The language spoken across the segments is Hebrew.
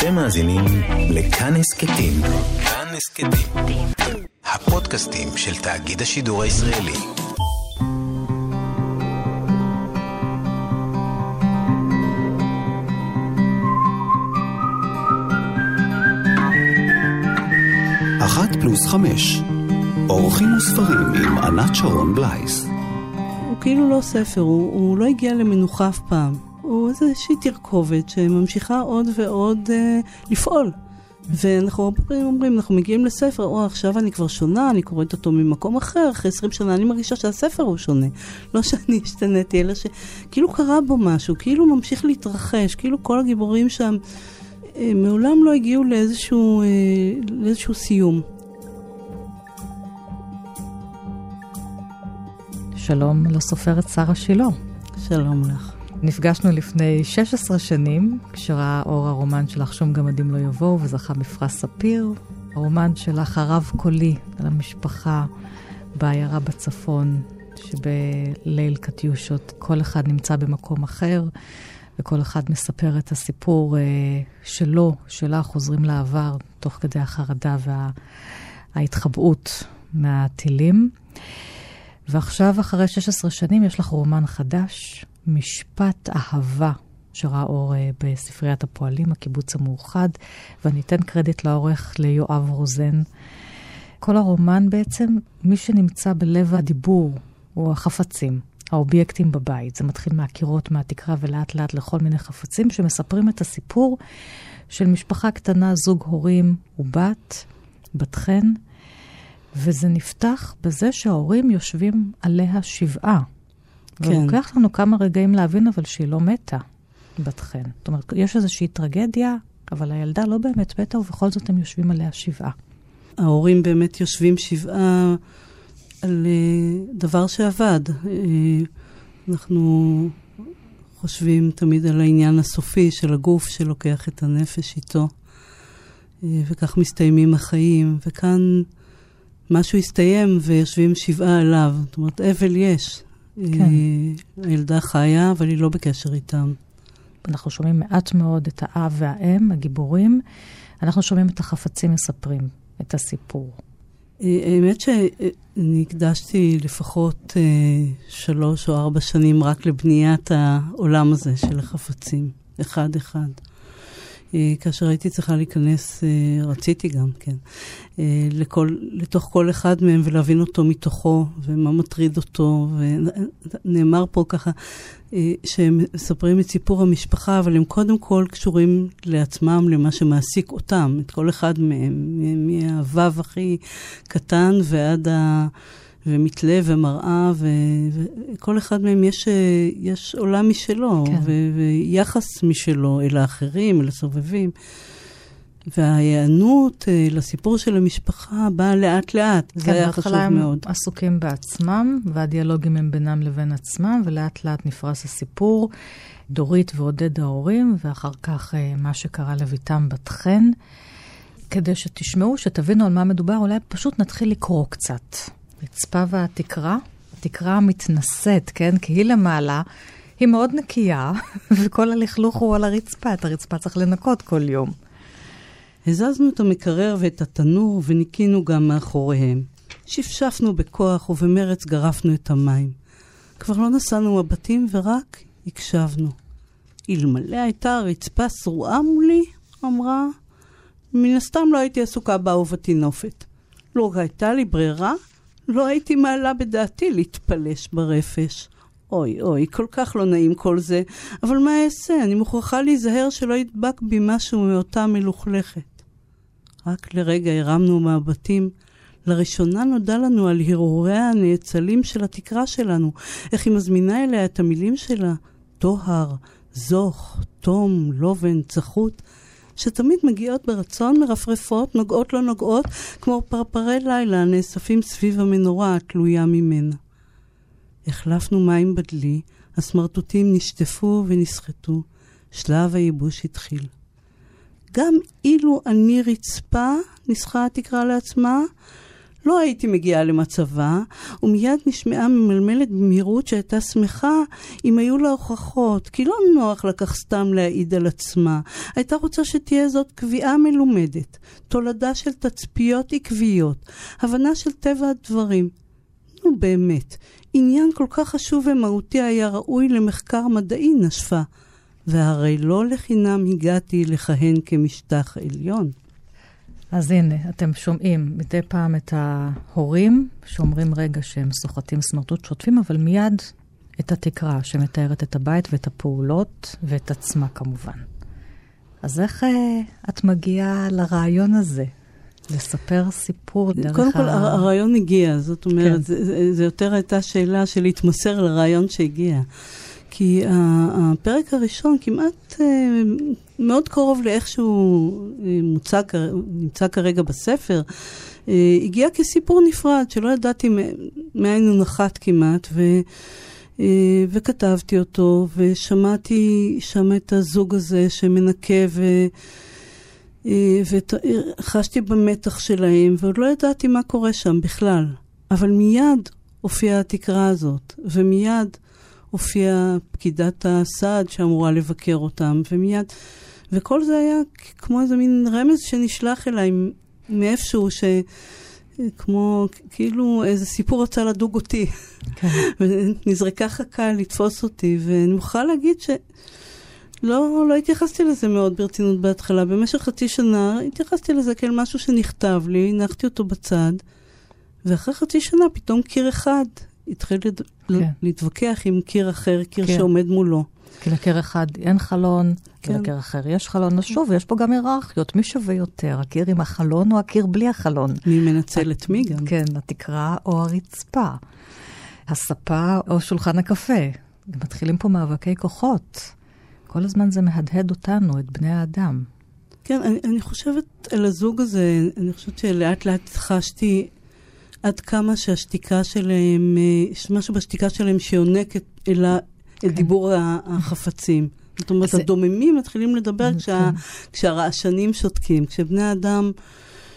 אתם מאזינים לכאן הסכתים. כאן הסכתים. הפודקאסטים של תאגיד השידור הישראלי. אחת פלוס חמש. אורחים וספרים עם ענת שרון בלייס. הוא כאילו לא ספר, הוא, הוא לא הגיע למנוחה אף פעם. הוא איזושהי תרכובת שממשיכה עוד ועוד אה, לפעול. ואנחנו הרבה פעמים אומרים, אנחנו מגיעים לספר, או עכשיו אני כבר שונה, אני קוראת אותו ממקום אחר, אחרי 20 שנה אני מרגישה שהספר הוא שונה. לא שאני השתניתי, אלא שכאילו קרה בו משהו, כאילו ממשיך להתרחש, כאילו כל הגיבורים שם אה, מעולם לא הגיעו לאיזשהו, אה, לאיזשהו סיום. שלום לסופרת שרה שילה. שלום לך. נפגשנו לפני 16 שנים, כשראה אור הרומן שלך שום גמדים לא יבואו, וזכה בפרס ספיר. הרומן שלך, הרב קולי, על המשפחה בעיירה בצפון, שבליל קטיושות כל אחד נמצא במקום אחר, וכל אחד מספר את הסיפור אה, שלו, שלה, חוזרים לעבר, תוך כדי החרדה וההתחבאות מהטילים. ועכשיו, אחרי 16 שנים, יש לך רומן חדש, משפט אהבה, שראה אור אה, בספריית הפועלים, הקיבוץ המאוחד, ואני אתן קרדיט לעורך ליואב רוזן. כל הרומן בעצם, מי שנמצא בלב הדיבור הוא החפצים, האובייקטים בבית. זה מתחיל מהקירות, מהתקרה ולאט לאט לכל מיני חפצים שמספרים את הסיפור של משפחה קטנה, זוג הורים ובת, בת חן, וזה נפתח בזה שההורים יושבים עליה שבעה. כן. ולוקח לנו כמה רגעים להבין אבל שהיא לא מתה, בת חן. זאת אומרת, יש איזושהי טרגדיה, אבל הילדה לא באמת מתה, ובכל זאת הם יושבים עליה שבעה. ההורים באמת יושבים שבעה על uh, דבר שעבד. Uh, אנחנו חושבים תמיד על העניין הסופי של הגוף שלוקח את הנפש איתו, uh, וכך מסתיימים החיים, וכאן משהו הסתיים ויושבים שבעה עליו. זאת אומרת, אבל יש. כן. הילדה חיה, אבל היא לא בקשר איתם. אנחנו שומעים מעט מאוד את האב והאם, הגיבורים. אנחנו שומעים את החפצים מספרים את הסיפור. האמת שאני הקדשתי לפחות אה, שלוש או ארבע שנים רק לבניית העולם הזה של החפצים, אחד-אחד. אה, כאשר הייתי צריכה להיכנס, אה, רציתי גם, כן, אה, לכל, לתוך כל אחד מהם ולהבין אותו מתוכו, ומה מטריד אותו. ונאמר פה ככה, שהם מספרים את סיפור המשפחה, אבל הם קודם כל קשורים לעצמם, למה שמעסיק אותם, את כל אחד מהם, מהוו הכי קטן ועד ה... ומתלה ומראה, וכל אחד מהם יש, יש עולם משלו, כן. ו- ויחס משלו אל האחרים, אל הסובבים. וההיענות אה, לסיפור של המשפחה באה לאט-לאט, כן, זה היה חשוב מאוד. כן, בהתחלה הם עסוקים בעצמם, והדיאלוגים הם בינם לבין עצמם, ולאט-לאט נפרס הסיפור. דורית ועודד ההורים, ואחר כך אה, מה שקרה לביתם בת חן. כדי שתשמעו, שתבינו על מה מדובר, אולי פשוט נתחיל לקרוא קצת. רצפה והתקרה, התקרה המתנשאת, כן? כי היא למעלה, היא מאוד נקייה, וכל הלכלוך הוא על הרצפה, את הרצפה צריך לנקות כל יום. הזזנו את המקרר ואת התנור וניקינו גם מאחוריהם. שפשפנו בכוח ובמרץ גרפנו את המים. כבר לא נסענו מבטים ורק הקשבנו. אלמלא הייתה הרצפה שרועה מולי, אמרה, מן הסתם לא הייתי עסוקה באהובתי נופת. לא הייתה לי ברירה, לא הייתי מעלה בדעתי להתפלש ברפש. אוי, אוי, כל כך לא נעים כל זה, אבל מה אעשה? אני מוכרחה להיזהר שלא ידבק בי משהו מאותה מלוכלכת. רק לרגע הרמנו מהבתים. לראשונה נודע לנו על הרהוריה הנאצלים של התקרה שלנו, איך היא מזמינה אליה את המילים שלה, טוהר, זוך, תום, לובן, צחות. שתמיד מגיעות ברצון מרפרפות, נוגעות לא נוגעות, כמו פרפרי לילה הנאספים סביב המנורה התלויה ממנה. החלפנו מים בדלי, הסמרטוטים נשטפו ונסחטו, שלב הייבוש התחיל. גם אילו אני רצפה, ניסחה התקרה לעצמה, לא הייתי מגיעה למצבה, ומיד נשמעה ממלמלת במהירות שהייתה שמחה אם היו לה הוכחות, כי לא נוח לקח סתם להעיד על עצמה. הייתה רוצה שתהיה זאת קביעה מלומדת, תולדה של תצפיות עקביות, הבנה של טבע הדברים. נו באמת, עניין כל כך חשוב ומהותי היה ראוי למחקר מדעי, נשפה. והרי לא לחינם הגעתי לכהן כמשטח עליון. אז הנה, אתם שומעים מדי פעם את ההורים שאומרים רגע שהם סוחטים סמרטוט שוטפים, אבל מיד את התקרה שמתארת את הבית ואת הפעולות ואת עצמה כמובן. אז איך אה, את מגיעה לרעיון הזה? לספר סיפור דרך קודם כל, ה... הרעיון הגיע, זאת אומרת, כן. זה, זה, זה יותר הייתה שאלה של להתמסר לרעיון שהגיע. כי הפרק הראשון כמעט אה, מאוד קרוב לאיכשהו אה, מוצג, נמצא כרגע בספר, אה, הגיע כסיפור נפרד, שלא ידעתי מאין הוא נחת כמעט, ו, וכתבתי אותו, ושמעתי שם את הזוג הזה שמנקה, ו... וחשתי במתח שלהם, ועוד לא ידעתי מה קורה שם בכלל. אבל מיד הופיעה התקרה הזאת, ומיד הופיעה פקידת הסעד שאמורה לבקר אותם, ומיד... וכל זה היה כמו איזה מין רמז שנשלח אליי מאיפשהו, ש... כמו, כאילו איזה סיפור רצה לדוג אותי. כן. ונזרקה חכה לתפוס אותי, ואני מוכרחה להגיד ש... לא, לא התייחסתי לזה מאוד ברצינות בהתחלה. במשך חצי שנה התייחסתי לזה כאל משהו שנכתב לי, הנחתי אותו בצד, ואחרי חצי שנה פתאום קיר אחד התחיל לד... כן. להתווכח עם קיר אחר, קיר כן. שעומד מולו. כי לקיר אחד אין חלון, כן. ולקיר אחר יש חלון. אז שוב, יש פה גם היררכיות, מי שווה יותר, הקיר עם החלון או הקיר בלי החלון? מי מנצל את מי גם? כן, התקרה או הרצפה, הספה או שולחן הקפה. מתחילים פה מאבקי כוחות. כל הזמן זה מהדהד אותנו, את בני האדם. כן, אני, אני חושבת על הזוג הזה, אני חושבת שלאט לאט חשתי עד כמה שהשתיקה שלהם, יש משהו בשתיקה שלהם שיונק את, אל, כן. את דיבור החפצים. זאת אומרת, הדוממים מתחילים לדבר כשה, כן. כשהרעשנים שותקים, כשבני אדם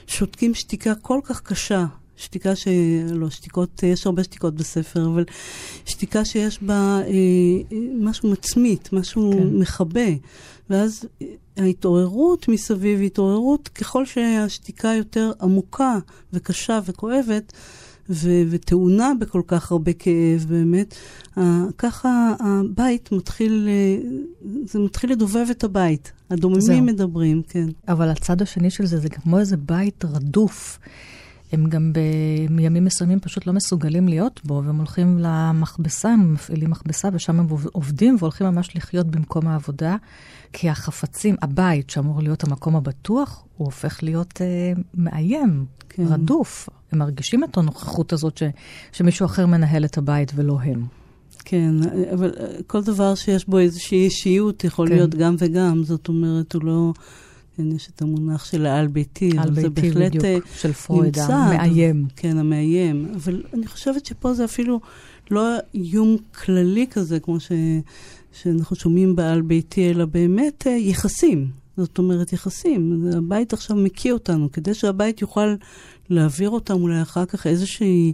שותקים שתיקה כל כך קשה, שתיקה ש... לא, שתיקות, יש הרבה שתיקות בספר, אבל שתיקה שיש בה אה, משהו מצמית, משהו כן. מכבה. ואז ההתעוררות מסביב היא התעוררות, ככל שהשתיקה יותר עמוקה וקשה וכואבת, ו- וטעונה בכל כך הרבה כאב, באמת, uh, ככה הבית מתחיל, uh, זה מתחיל לדובב את הבית. הדוממים. מדברים, כן. אבל הצד השני של זה, זה כמו איזה בית רדוף. הם גם בימים מסוימים פשוט לא מסוגלים להיות בו, והם הולכים למכבסה, הם מפעילים מכבסה, ושם הם עובדים והולכים ממש לחיות במקום העבודה, כי החפצים, הבית שאמור להיות המקום הבטוח, הוא הופך להיות אה, מאיים, כן. רדוף. הם מרגישים את הנוכחות הזאת ש, שמישהו אחר מנהל את הבית ולא הם. כן, אבל כל דבר שיש בו איזושהי אישיות יכול כן. להיות גם וגם, זאת אומרת, הוא לא... כן, יש את המונח של העל-ביתי, אבל זה בהחלט בדיוק, אה, של פרויד, המאיים. כן, המאיים. אבל אני חושבת שפה זה אפילו לא איום כללי כזה, כמו ש, שאנחנו שומעים בעל-ביתי, אלא באמת אה, יחסים. זאת אומרת, יחסים. הבית עכשיו מקיא אותנו, כדי שהבית יוכל להעביר אותם אולי אחר כך איזושהי,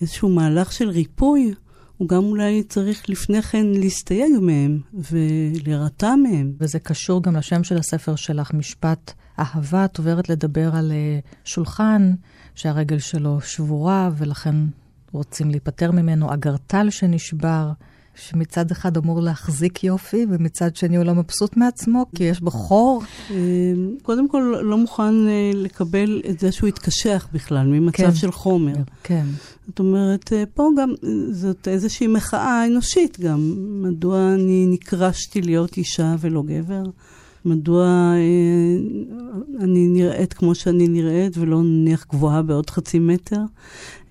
איזשהו מהלך של ריפוי. הוא גם אולי צריך לפני כן להסתייג מהם ולהירתע מהם. וזה קשור גם לשם של הספר שלך, משפט אהבה. את עוברת לדבר על אה, שולחן שהרגל שלו שבורה ולכן רוצים להיפטר ממנו, אגרטל שנשבר. שמצד אחד אמור להחזיק יופי, ומצד שני הוא לא מבסוט מעצמו, כי יש בו חור. אמ, קודם כל, לא מוכן אה, לקבל את זה שהוא יתקשח בכלל, ממצב כן. של חומר. כן. זאת אומרת, אה, פה גם, זאת איזושהי מחאה אנושית גם. מדוע אני נקרשתי להיות אישה ולא גבר? מדוע אה, אני נראית כמו שאני נראית ולא נניח גבוהה בעוד חצי מטר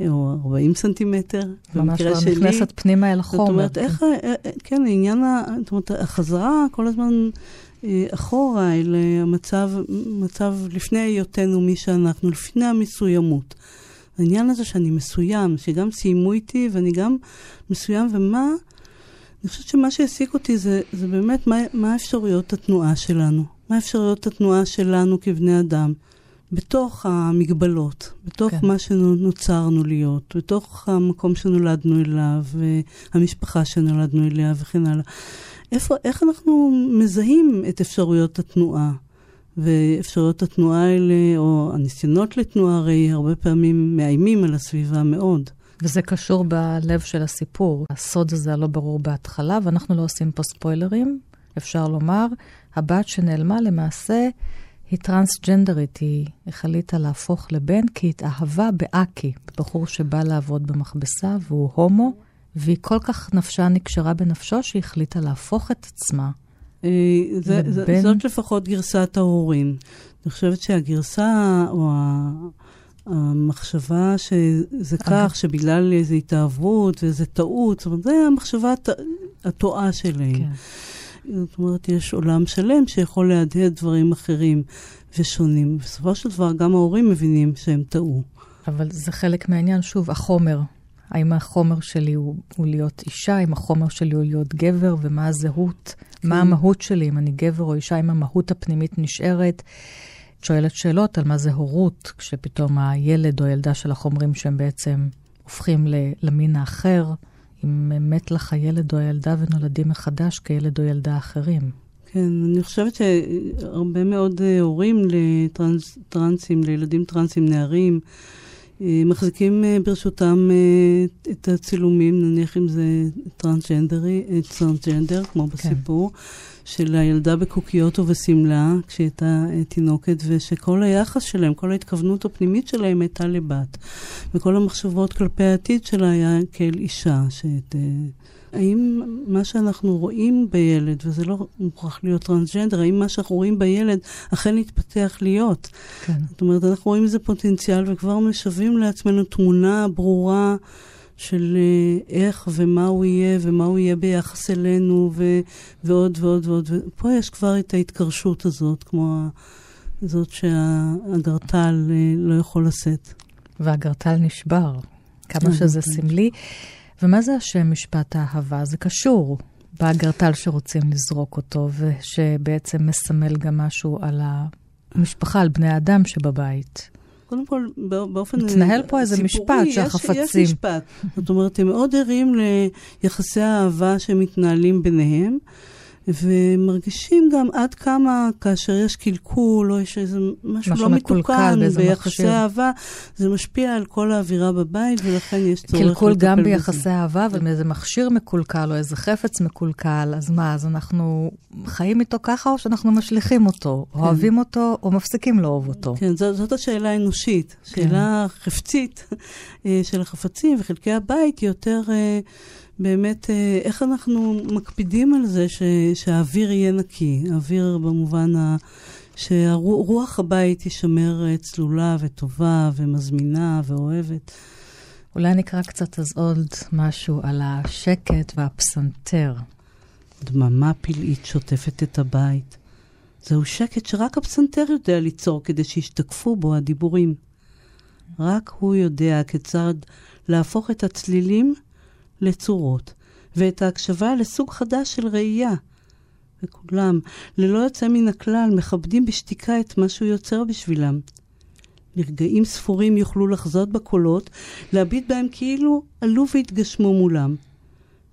או 40 סנטימטר. ממש לא שלי, נכנסת פנימה אל החומר. זאת אומרת, איך, אה, אה, כן, העניין, זאת אומרת, החזרה כל הזמן אחורה אל המצב, מצב לפני היותנו מי שאנחנו, לפני המסוימות. העניין הזה שאני מסוים, שגם סיימו איתי ואני גם מסוים, ומה אני חושבת שמה שהעסיק אותי זה, זה באמת מה, מה אפשרויות התנועה שלנו. מה אפשרויות התנועה שלנו כבני אדם. בתוך המגבלות, בתוך כן. מה שנוצרנו להיות, בתוך המקום שנולדנו אליו, המשפחה שנולדנו אליה וכן הלאה. איפה, איך אנחנו מזהים את אפשרויות התנועה? ואפשרויות התנועה האלה, או הניסיונות לתנועה, הרי הרבה פעמים מאיימים על הסביבה מאוד. וזה קשור בלב של הסיפור. הסוד הזה הלא ברור בהתחלה, ואנחנו לא עושים פה ספוילרים. אפשר לומר, הבת שנעלמה למעשה היא טרנסג'נדרית, היא החליטה להפוך לבן כי התאהבה באקי, בחור שבא לעבוד במכבסה והוא הומו, והיא כל כך נפשה נקשרה בנפשו שהיא החליטה להפוך את עצמה. אה, זה, לבן... זאת לפחות גרסת ההורים. אני חושבת שהגרסה או המחשבה שזה כך, שבגלל איזו התאהבות ואיזו טעות, זאת אומרת, זה המחשבה הטועה שלהם. כן. זאת אומרת, יש עולם שלם שיכול להדהד דברים אחרים ושונים. בסופו של דבר, גם ההורים מבינים שהם טעו. אבל זה חלק מהעניין, שוב, החומר. האם החומר שלי הוא, הוא להיות אישה, האם החומר שלי הוא להיות גבר, ומה הזהות, כן. מה המהות שלי, אם אני גבר או אישה, אם המהות הפנימית נשארת. שואלת שאלות על מה זה הורות, כשפתאום הילד או הילדה שלך אומרים שהם בעצם הופכים למין האחר. אם מת לך הילד או הילדה ונולדים מחדש כילד או ילדה אחרים. כן, אני חושבת שהרבה מאוד אה, הורים לטרנסים, לילדים טרנסים, נערים, מחזיקים אה, ברשותם את הצילומים, נניח אם זה טרנסג'נדרי, טרנסג'נדר, כמו כן. בסיפור. כן. של הילדה בקוקיות ובשמלה, כשהיא הייתה אה, תינוקת, ושכל היחס שלהם, כל ההתכוונות הפנימית שלהם הייתה לבת. וכל המחשבות כלפי העתיד שלה היה כאל אישה. שאת, אה, האם מה שאנחנו רואים בילד, וזה לא מוכרח להיות טרנסג'נדר, האם מה שאנחנו רואים בילד אכן יתפתח להיות? כן. זאת אומרת, אנחנו רואים איזה פוטנציאל וכבר משווים לעצמנו תמונה ברורה. של אה, איך ומה הוא יהיה ומה הוא יהיה ביחס אלינו ו, ועוד ועוד ועוד. ופה יש כבר את ההתקרשות הזאת, כמו זאת שהגרטל אה, לא יכול לשאת. והגרטל נשבר, כמה שזה סמלי. ומה זה השם משפט האהבה? זה קשור באגרטל שרוצים לזרוק אותו, ושבעצם מסמל גם משהו על המשפחה, על בני האדם שבבית. קודם כל, באופן מתנהל פה איזה משפט שהחפצים... יש משפט. זאת אומרת, הם מאוד ערים ליחסי האהבה שמתנהלים ביניהם. ומרגישים גם עד כמה כאשר יש קלקול, או יש איזה משהו, משהו לא מתוקן ביחסי אהבה, זה משפיע על כל האווירה בבית, ולכן יש צורך לטפל בזה. קלקול גם ביחסי אהבה, אבל איזה מכשיר מקולקל, או איזה חפץ מקולקל, אז מה, אז אנחנו חיים איתו ככה, או שאנחנו משליכים אותו, כן. אוהבים אותו, או מפסיקים לאהוב אותו? כן, זאת, זאת השאלה האנושית. כן. שאלה חפצית אה, של החפצים וחלקי הבית היא יותר... באמת, אה, איך אנחנו מקפידים על זה ש, שהאוויר יהיה נקי, האוויר במובן ה... שרוח הבית תישמר אה, צלולה וטובה ומזמינה ואוהבת. אולי נקרא קצת אז עוד משהו על השקט והפסנתר. דממה פלאית שוטפת את הבית. זהו שקט שרק הפסנתר יודע ליצור כדי שישתקפו בו הדיבורים. רק הוא יודע כיצד להפוך את הצלילים לצורות, ואת ההקשבה לסוג חדש של ראייה. וכולם, ללא יוצא מן הכלל, מכבדים בשתיקה את מה שהוא יוצר בשבילם. לרגעים ספורים יוכלו לחזות בקולות, להביט בהם כאילו עלו והתגשמו מולם.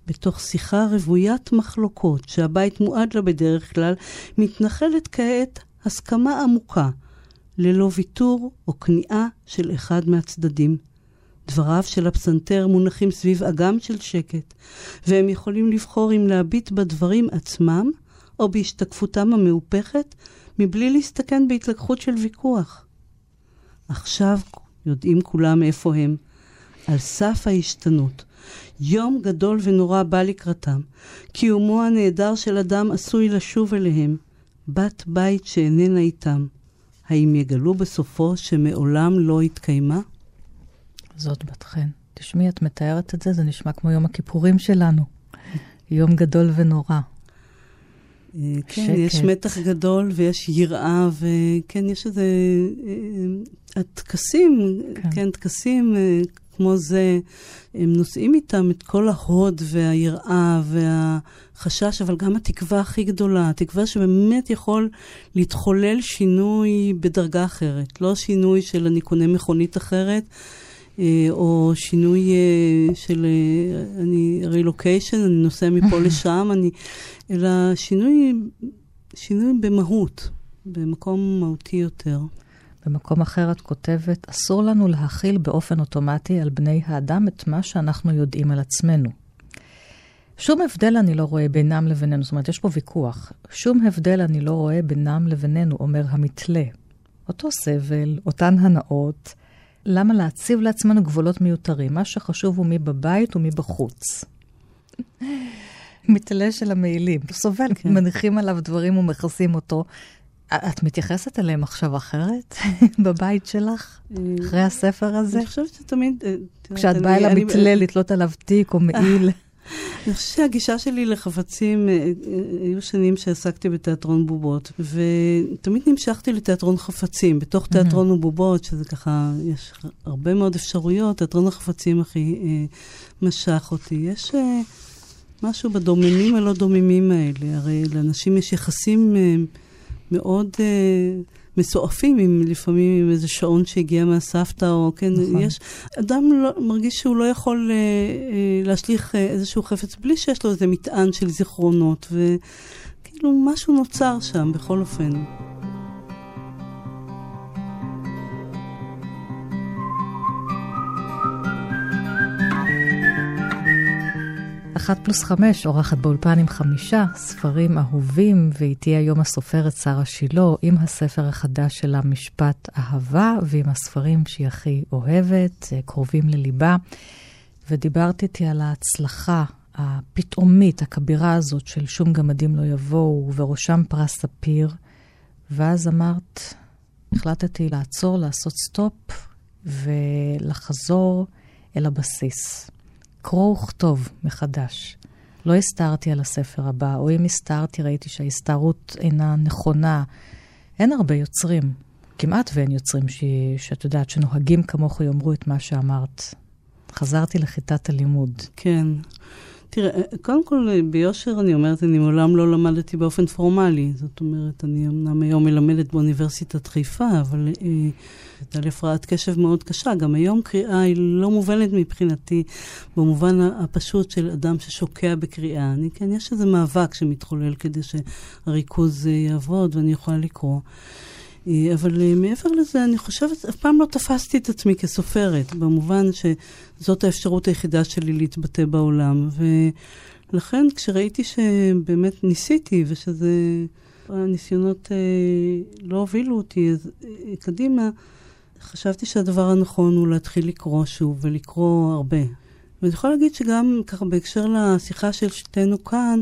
בתוך שיחה רוויית מחלוקות, שהבית מועד לה בדרך כלל, מתנחלת כעת הסכמה עמוקה, ללא ויתור או כניעה של אחד מהצדדים. דבריו של הפסנתר מונחים סביב אגם של שקט, והם יכולים לבחור אם להביט בדברים עצמם, או בהשתקפותם המהופכת, מבלי להסתכן בהתלקחות של ויכוח. עכשיו יודעים כולם איפה הם, על סף ההשתנות. יום גדול ונורא בא לקראתם. קיומו הנהדר של אדם עשוי לשוב אליהם, בת בית שאיננה איתם. האם יגלו בסופו שמעולם לא התקיימה? זאת בת חן. תשמעי, את מתארת את זה, זה נשמע כמו יום הכיפורים שלנו. יום גדול ונורא. אה, כן, שקט. יש מתח גדול ויש יראה, וכן, יש איזה... אה, הטקסים, כן, כן טקסים, אה, כמו זה, הם נושאים איתם את כל ההוד והיראה והחשש, אבל גם התקווה הכי גדולה, התקווה שבאמת יכול להתחולל שינוי בדרגה אחרת, לא שינוי של אני קונה מכונית אחרת. אה, או שינוי אה, של אני רילוקיישן, אני נוסע מפה לשם, אני, אלא שינוי, שינוי במהות, במקום מהותי יותר. במקום אחר את כותבת, אסור לנו להכיל באופן אוטומטי על בני האדם את מה שאנחנו יודעים על עצמנו. שום הבדל אני לא רואה בינם לבינינו, זאת אומרת, יש פה ויכוח. שום הבדל אני לא רואה בינם לבינינו, אומר המתלה. אותו סבל, אותן הנאות. למה להציב לעצמנו גבולות מיותרים? מה שחשוב הוא מי בבית ומי בחוץ. מתלה של המעילים, סובל, כן. מניחים עליו דברים ומכסים אותו. את מתייחסת אליהם עכשיו אחרת בבית שלך, אחרי הספר הזה? אני חושבת שתמיד... אה, כשאת באה אל המתלה לתלות עליו תיק או מעיל. אני חושבת שהגישה שלי לחפצים, אה, אה, היו שנים שעסקתי בתיאטרון בובות, ותמיד נמשכתי לתיאטרון חפצים. בתוך תיאטרון ובובות, שזה ככה, יש הרבה מאוד אפשרויות, תיאטרון החפצים הכי משך אותי. יש משהו בדוממים הלא דוממים האלה. הרי לאנשים יש יחסים... מאוד אה, מסועפים, עם, לפעמים עם איזה שעון שהגיע מהסבתא, או כן, נכון. יש, אדם לא, מרגיש שהוא לא יכול אה, אה, להשליך אה, איזשהו חפץ בלי שיש לו איזה מטען של זיכרונות, וכאילו משהו נוצר שם, בכל אופן. אחת פלוס חמש, אורחת באולפן עם חמישה ספרים אהובים, ואיתי היום הסופרת שרה שילה, עם הספר החדש שלה, משפט אהבה, ועם הספרים שהיא הכי אוהבת, אה, קרובים לליבה. ודיברת איתי על ההצלחה הפתאומית, הכבירה הזאת של שום גמדים לא יבואו, ובראשם פרס ספיר. ואז אמרת, החלטתי לעצור, לעשות סטופ, ולחזור אל הבסיס. לקרוא ולכתוב מחדש. לא הסתערתי על הספר הבא, או אם הסתערתי, ראיתי שההסתערות אינה נכונה. אין הרבה יוצרים, כמעט ואין יוצרים ש... שאת יודעת, שנוהגים כמוך יאמרו את מה שאמרת. חזרתי לכיתת הלימוד. כן. תראה, קודם כל, ביושר אני אומרת, אני מעולם לא למדתי באופן פורמלי. זאת אומרת, אני אמנם היום מלמדת באוניברסיטת חיפה, אבל אה, הייתה לי הפרעת קשב מאוד קשה. גם היום קריאה היא לא מובנת מבחינתי, במובן הפשוט של אדם ששוקע בקריאה. אני, כן, יש איזה מאבק שמתחולל כדי שהריכוז אה, יעבוד ואני יכולה לקרוא. אה, אבל אה, מעבר לזה, אני חושבת, אף פעם לא תפסתי את עצמי כסופרת, במובן שזאת האפשרות היחידה שלי להתבטא בעולם. ולכן, כשראיתי שבאמת ניסיתי, ושזה, הניסיונות אה, לא הובילו אותי אז, אה, קדימה, חשבתי שהדבר הנכון הוא להתחיל לקרוא שוב, ולקרוא הרבה. ואני יכולה להגיד שגם ככה בהקשר לשיחה של שתינו כאן,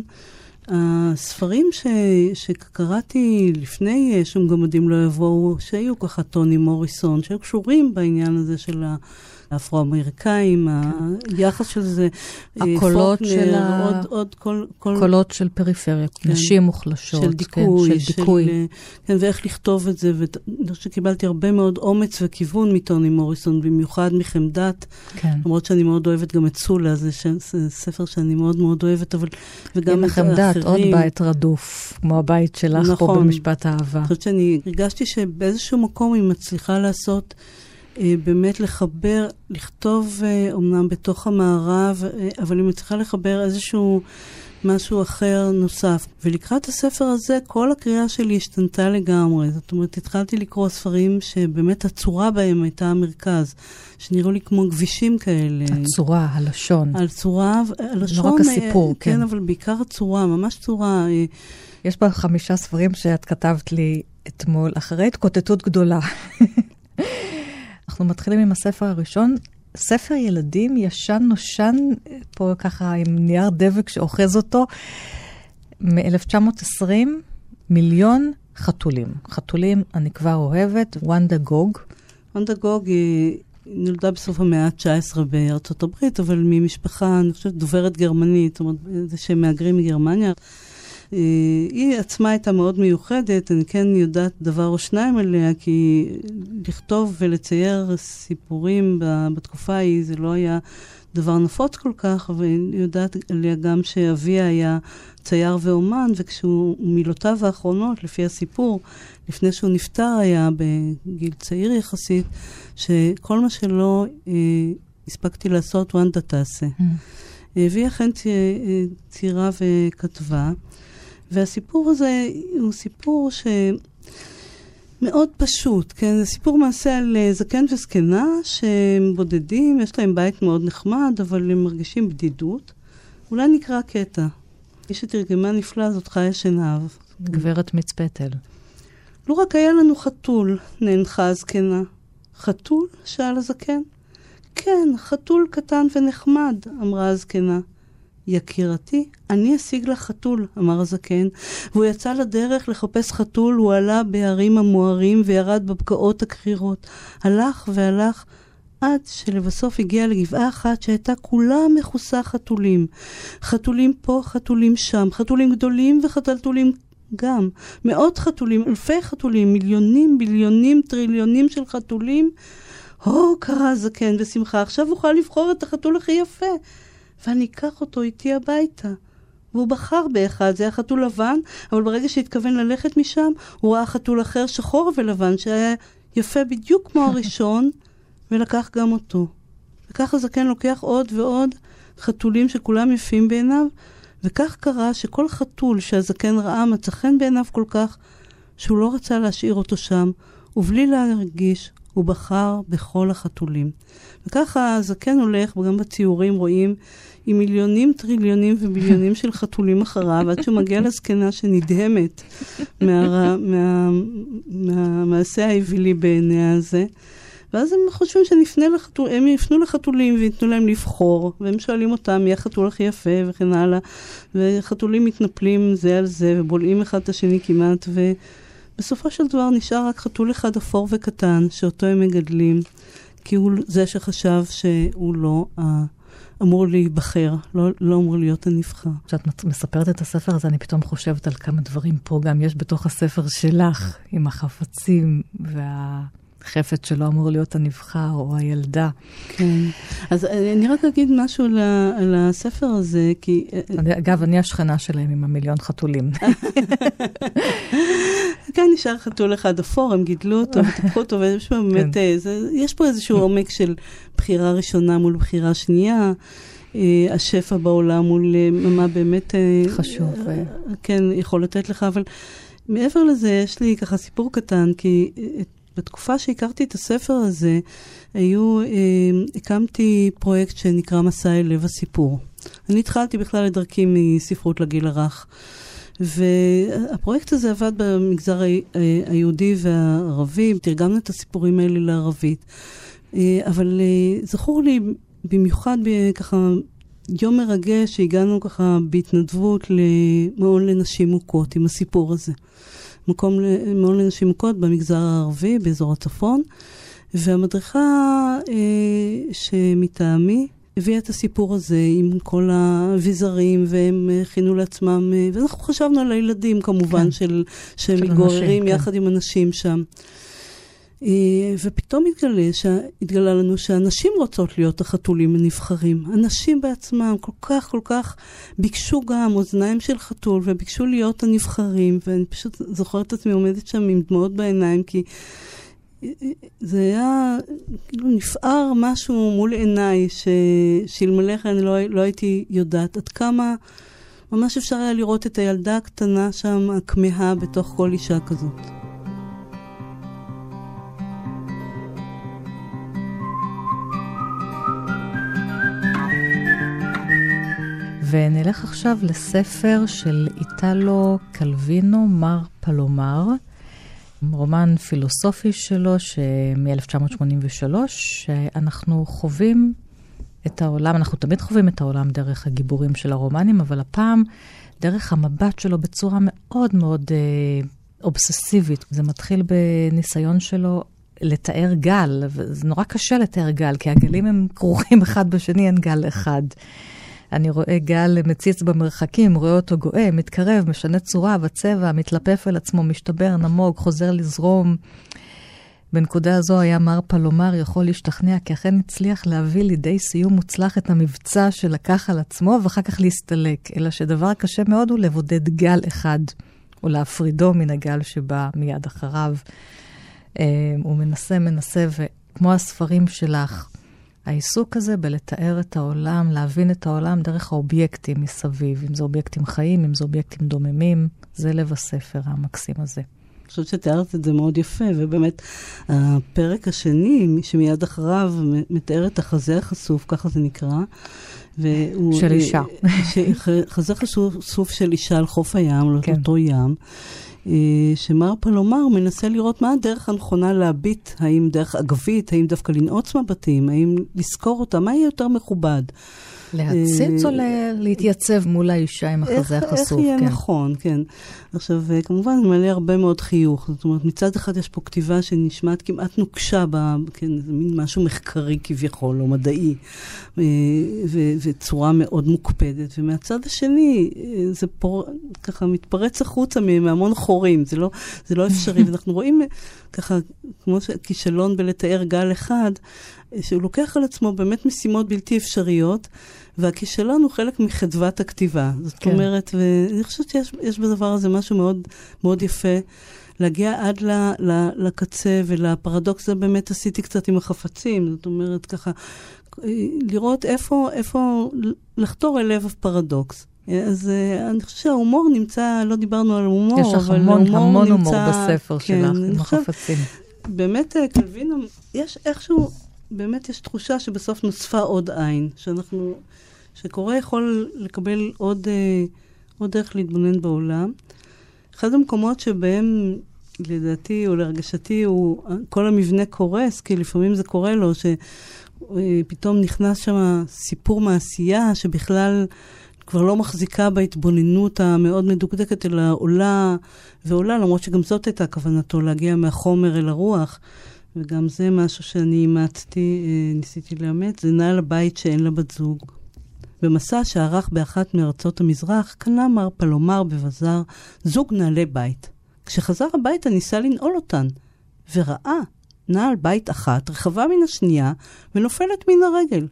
הספרים ש, שקראתי לפני שום גמדים לא יבואו, שהיו ככה טוני מוריסון, שהיו קשורים בעניין הזה של ה... האפרו-אמריקאים, כן. היחס של זה. אה, הקולות של ה... עוד, עוד כל, כל... קולות של פריפריה, כן. נשים מוחלשות. של דיכוי. כן, של דיכוי. של, אה, כן, ואיך לכתוב את זה, ואני חושבת שקיבלתי הרבה מאוד אומץ וכיוון מטוני מוריסון, במיוחד מחמדת. כן. למרות שאני מאוד אוהבת גם את סולה, זה, ש... זה ספר שאני מאוד מאוד אוהבת, אבל... וגם את האחרים. עוד בית רדוף, כמו הבית שלך נכון. פה במשפט אהבה. אני חושבת שאני הרגשתי שבאיזשהו מקום היא מצליחה לעשות... אה, באמת לחבר, לכתוב אומנם אה, בתוך המערב, אה, אבל היא מצליחה לחבר איזשהו משהו אחר נוסף. ולקראת הספר הזה, כל הקריאה שלי השתנתה לגמרי. זאת אומרת, התחלתי לקרוא ספרים שבאמת הצורה בהם הייתה המרכז, שנראו לי כמו כבישים כאלה. הצורה, הלשון. הצורה, הלשון. לא רק הסיפור, כן. כן, אבל בעיקר הצורה, ממש צורה. יש בה חמישה ספרים שאת כתבת לי אתמול, אחרי התקוטטות גדולה. אנחנו מתחילים עם הספר הראשון, ספר ילדים ישן נושן, פה ככה עם נייר דבק שאוחז אותו, מ-1920, מיליון חתולים. חתולים אני כבר אוהבת, וונדה גוג. וונדה גוג היא נולדה בסוף המאה ה-19 בארצות הברית, אבל ממשפחה, אני חושבת, דוברת גרמנית, זאת אומרת, זה שהם מהגרים מגרמניה. אה, היא עצמה הייתה מאוד מיוחדת, אני כן יודעת דבר או שניים עליה, כי לכתוב ולצייר סיפורים בתקופה ההיא זה לא היה דבר נפוץ כל כך, אבל אני יודעת עליה גם שאביה היה צייר ואומן, וכשהוא, מילותיו האחרונות, לפי הסיפור, לפני שהוא נפטר היה בגיל צעיר יחסית, שכל מה שלא אה, הספקתי לעשות, וונדה תעשה. Mm. אה, והיא אכן ציירה וכתבה, והסיפור הזה הוא סיפור ש... מאוד פשוט, כן? זה סיפור מעשה על אה, זקן וזקנה שהם בודדים, יש להם בית מאוד נחמד, אבל הם מרגישים בדידות. אולי נקרא קטע. מי שתרגמה נפלא זאת חיה שנהב. גברת מצפתל. לו רק היה לנו חתול, נאנחה הזקנה. חתול? שאל הזקן. כן, חתול קטן ונחמד, אמרה הזקנה. יקירתי, אני אשיג לך חתול, אמר הזקן, והוא יצא לדרך לחפש חתול, הוא עלה בהרים המוארים וירד בבקעות הקרירות. הלך והלך עד שלבסוף הגיע לגבעה אחת שהייתה כולה מכוסה חתולים. חתולים פה, חתולים שם, חתולים גדולים וחתלתולים גם. מאות חתולים, אלפי חתולים, מיליונים, ביליונים, טריליונים של חתולים. הו, קרא הזקן בשמחה, עכשיו אוכל לבחור את החתול הכי יפה. ואני אקח אותו איתי הביתה. והוא בחר באחד, זה היה חתול לבן, אבל ברגע שהתכוון ללכת משם, הוא ראה חתול אחר שחור ולבן, שהיה יפה בדיוק כמו הראשון, ולקח גם אותו. וככה זקן לוקח עוד ועוד חתולים שכולם יפים בעיניו, וכך קרה שכל חתול שהזקן ראה מצא חן בעיניו כל כך, שהוא לא רצה להשאיר אותו שם, ובלי להרגיש, הוא בחר בכל החתולים. וככה הזקן הולך, וגם בציורים רואים, עם מיליונים, טריליונים וביליונים של חתולים אחריו, עד שהוא מגיע לזקנה שנדהמת מהמעשה מה, מה, האווילי בעיניה הזה. ואז הם חושבים שנפנה לחתול, הם יפנו לחתולים וייתנו להם לבחור, והם שואלים אותם מי החתול הכי יפה וכן הלאה, וחתולים מתנפלים זה על זה ובולעים אחד את השני כמעט, ובסופו של דבר נשאר רק חתול אחד אפור וקטן, שאותו הם מגדלים, כי הוא זה שחשב שהוא לא אמור להיבחר, לא, לא אמור להיות הנבחר. כשאת מספרת את הספר הזה, אני פתאום חושבת על כמה דברים פה גם יש בתוך הספר שלך, עם החפצים וה... חפץ שלא אמור להיות הנבחר או הילדה. כן. אז אני רק אגיד משהו על הספר הזה, כי... אגב, אני השכנה שלהם עם המיליון חתולים. כן, נשאר חתול אחד אפור, הם גידלו אותו וטיפחו אותו, ויש פה באמת, כן. אה, יש פה איזשהו עומק של בחירה ראשונה מול בחירה שנייה. אה, השפע בעולם מול אה, מה באמת... חשוב. כן, יכול לתת לך, אבל מעבר לזה, יש לי ככה סיפור קטן, כי בתקופה שהכרתי את הספר הזה, היו, אה, הקמתי פרויקט שנקרא מסע אל לב הסיפור. אני התחלתי בכלל את דרכי מספרות לגיל הרך. והפרויקט הזה עבד במגזר אה, היהודי והערבי, תרגמנו את הסיפורים האלה לערבית. אה, אבל אה, זכור לי במיוחד ככה יום מרגש שהגענו ככה בהתנדבות למעון לנשים מוכות עם הסיפור הזה. מקום למעון לנשים מוכות במגזר הערבי, באזור הצפון. והמדריכה אה, שמטעמי הביאה את הסיפור הזה עם כל האביזרים, והם הכינו לעצמם, אה, ואנחנו חשבנו על הילדים כמובן, כן. של, שהם מתגוררים כן. יחד. עם אנשים שם. אה, ופתאום התגלה, התגלה לנו שהנשים רוצות להיות החתולים הנבחרים. הנשים בעצמם כל כך כל כך ביקשו גם אוזניים של חתול וביקשו להיות הנבחרים, ואני פשוט זוכרת את עצמי עומדת שם עם דמעות בעיניים, כי אה, אה, זה היה, כאילו נפער משהו מול עיניי, שאלמלא כן לא, לא הייתי יודעת עד כמה ממש אפשר היה לראות את הילדה הקטנה שם, הכמהה בתוך כל אישה כזאת. ונלך עכשיו לספר של איטלו קלווינו, מר פלומר, רומן פילוסופי שלו מ-1983, שאנחנו חווים את העולם, אנחנו תמיד חווים את העולם דרך הגיבורים של הרומנים, אבל הפעם דרך המבט שלו בצורה מאוד מאוד אה, אובססיבית. זה מתחיל בניסיון שלו לתאר גל, וזה נורא קשה לתאר גל, כי הגלים הם כרוכים אחד בשני, אין גל אחד. אני רואה גל מציץ במרחקים, רואה אותו גואה, מתקרב, משנה צורה וצבע, מתלפף אל עצמו, משתבר, נמוג, חוזר לזרום. בנקודה הזו היה מר פלומר יכול להשתכנע כי אכן הצליח להביא לידי סיום מוצלח את המבצע שלקח על עצמו ואחר כך להסתלק, אלא שדבר קשה מאוד הוא לבודד גל אחד, או להפרידו מן הגל שבא מיד אחריו. אה, הוא מנסה, מנסה, וכמו הספרים שלך, העיסוק הזה בלתאר את העולם, להבין את העולם דרך האובייקטים מסביב, אם זה אובייקטים חיים, אם זה אובייקטים דוממים, זה לב הספר המקסים הזה. אני חושבת שתיארת את זה מאוד יפה, ובאמת, הפרק השני, שמיד אחריו, מתאר את החזה החשוף, ככה זה נקרא. והוא, של אישה. חזה חשוף של אישה על חוף הים, על כן. אותו ים. אה, שמר פלומר מנסה לראות מה הדרך הנכונה להביט, האם דרך אגבית, האם דווקא לנעוץ מבטים, האם לזכור אותה, מה יהיה יותר מכובד. להציץ או אה, להתייצב מול האישה עם החזה החשוף? איך יהיה כן. נכון, כן. עכשיו, אה, כמובן, זה מלא הרבה מאוד חיוך. זאת אומרת, מצד אחד יש פה כתיבה שנשמעת כמעט נוקשה, ב, כן, זה מין משהו מחקרי כביכול, או מדעי, אה, וצורה מאוד מוקפדת. ומהצד השני, זה פור, ככה מתפרץ החוצה מהמון חורים, זה לא, זה לא אפשרי. ואנחנו רואים ככה, כמו כישלון בלתאר גל אחד, שהוא לוקח על עצמו באמת משימות בלתי אפשריות. והכישלון הוא חלק מחדוות הכתיבה. זאת כן. אומרת, ואני חושבת שיש בדבר הזה משהו מאוד, מאוד יפה. להגיע עד ל, ל, לקצה ולפרדוקס הזה באמת עשיתי קצת עם החפצים. זאת אומרת, ככה, לראות איפה, איפה לחתור אל לב הפרדוקס. אז uh, אני חושבת שההומור נמצא, לא דיברנו על הומור, אבל יש לך המון המון הומור בספר כן, שלך, עם החפצים. באמת, אה, קלווינו, יש איכשהו, באמת יש תחושה שבסוף נוספה עוד עין, שאנחנו שקורא יכול לקבל עוד, אה, עוד דרך להתבונן בעולם. אחד המקומות שבהם, לדעתי או להרגשתי, הוא, כל המבנה קורס, כי לפעמים זה קורה לו, שפתאום נכנס שם סיפור מעשייה שבכלל כבר לא מחזיקה בהתבוננות המאוד מדוקדקת, אלא עולה ועולה, למרות שגם זאת הייתה כוונתו, להגיע מהחומר אל הרוח. וגם זה משהו שאני אימצתי, אה, ניסיתי לאמץ, זה נעל הבית שאין לה בת זוג. במסע שערך באחת מארצות המזרח, קנה מר פלומר בבזאר זוג נעלי בית. כשחזר הביתה ניסה לנעול אותן, וראה נעל בית אחת רחבה מן השנייה ונופלת מן הרגל.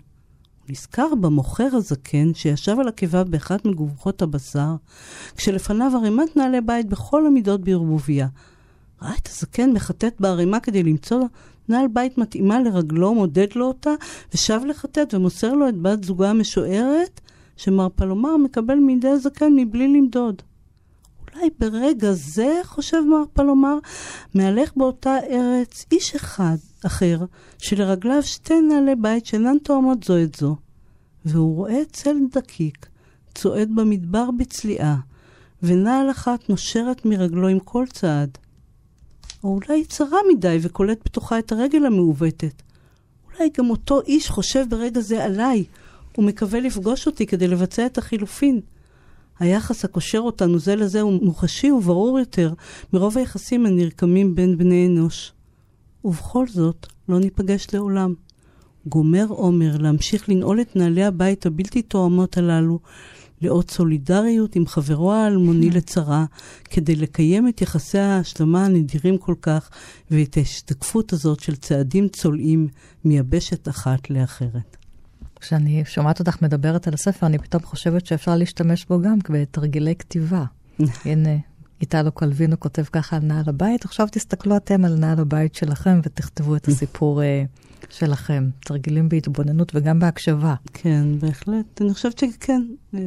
הוא נזכר במוכר הזקן שישב על הקיבה באחת מגובחות הבשר, כשלפניו ערימת נעלי בית בכל המידות בערבוביה. ראה את הזקן מחטט בערימה כדי למצוא נעל בית מתאימה לרגלו, מודד לו אותה, ושב לחטט ומוסר לו את בת זוגה המשוערת, שמר פלומר מקבל מידי זקן מבלי למדוד. אולי ברגע זה, חושב מר פלומר, מהלך באותה ארץ איש אחד אחר, שלרגליו שתי נעלי בית שאינן תואמות זו את זו. והוא רואה צל דקיק, צועד במדבר בצליעה, ונעל אחת נושרת מרגלו עם כל צעד. או אולי צרה מדי וקולט בתוכה את הרגל המעוותת. אולי גם אותו איש חושב ברגע זה עליי, ומקווה לפגוש אותי כדי לבצע את החילופין. היחס הקושר אותנו זה לזה הוא מוחשי וברור יותר מרוב היחסים הנרקמים בין בני אנוש. ובכל זאת, לא ניפגש לעולם. גומר עומר להמשיך לנעול את נעלי הבית הבלתי תואמות הללו, לאות סולידריות עם חברו האלמוני לצרה, כדי לקיים את יחסי ההשלמה הנדירים כל כך, ואת ההשתקפות הזאת של צעדים צולעים מיבשת אחת לאחרת. כשאני שומעת אותך מדברת על הספר, אני פתאום חושבת שאפשר להשתמש בו גם בתרגילי כתיבה. הנה, איטלו קלווינו כותב ככה על נעל הבית, עכשיו תסתכלו אתם על נעל הבית שלכם ותכתבו את הסיפור אה, שלכם. תרגילים בהתבוננות וגם בהקשבה. כן, בהחלט. אני חושבת שכן. אה,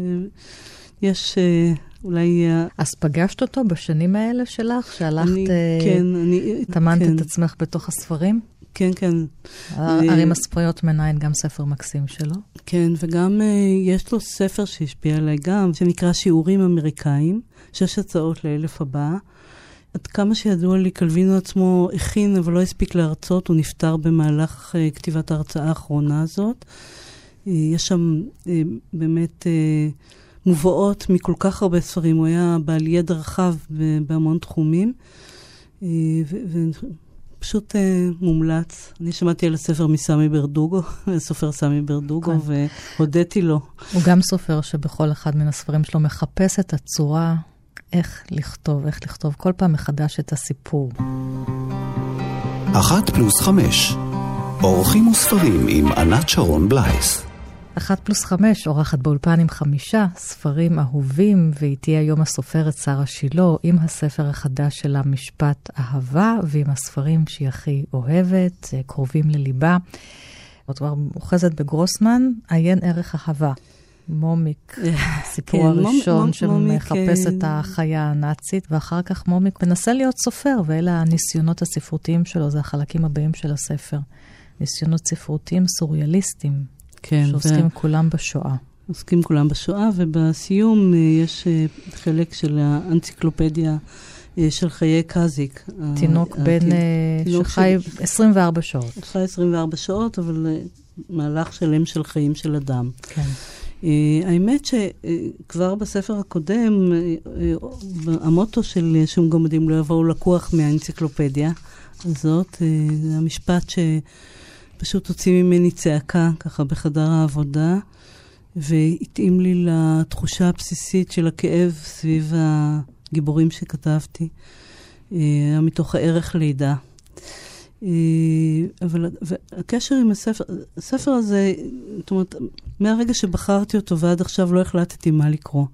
יש אה, אולי... אז פגשת אותו בשנים האלה שלך, שהלכת, אני, כן, אני... טמנת כן. את עצמך בתוך הספרים? כן, כן. ערים הספריות מנין גם ספר מקסים שלו. כן, וגם יש לו ספר שהשפיע עליי גם, שנקרא שיעורים אמריקאים. שש הצעות לאלף הבא. עד כמה שידוע לי, קלווינו עצמו הכין, אבל לא הספיק להרצות, הוא נפטר במהלך כתיבת ההרצאה האחרונה הזאת. יש שם באמת מובאות מכל כך הרבה ספרים, הוא היה בעל ידע רחב בהמון תחומים. פשוט אה, מומלץ. אני שמעתי על הספר מסמי ברדוגו, הסופר סמי ברדוגו, כן. והודיתי לו. הוא גם סופר שבכל אחד מן הספרים שלו מחפש את הצורה איך לכתוב, איך לכתוב כל פעם מחדש את הסיפור. אחת פלוס חמש, אורחים וספרים עם ענת שרון בלייס. אחת פלוס חמש, אורחת באולפן עם חמישה ספרים אהובים, ואיתי היום הסופרת שרה שילה, עם הספר החדש שלה, משפט אהבה, ועם הספרים שהיא הכי אוהבת, אה, קרובים לליבה. את כבר אוחזת בגרוסמן, עיין ערך אהבה. מומיק, הסיפור כן, הראשון שמחפש את אה, החיה הנאצית, ואחר כך מומיק מנסה להיות סופר, ואלה הניסיונות הספרותיים שלו, זה החלקים הבאים של הספר. ניסיונות ספרותיים סוריאליסטיים, כן, שעוסקים ו... כולם בשואה. עוסקים כולם בשואה, ובסיום אה, יש אה, חלק של האנציקלופדיה של חיי קזיק. תינוק בן, שחי 24 שעות. חי 24 שעות, אבל מהלך שלם של חיים של אדם. כן. האמת שכבר בספר הקודם, המוטו של שום גמדים לא יבואו לקוח מהאנציקלופדיה הזאת, זה המשפט שפשוט הוציא ממני צעקה ככה בחדר העבודה, והתאים לי לתחושה הבסיסית של הכאב סביב הגיבורים שכתבתי, uh, מתוך הערך לידה. אה, אבל הקשר עם הספר, הספר הזה, זאת אומרת, מהרגע שבחרתי אותו ועד עכשיו לא החלטתי מה לקרוא.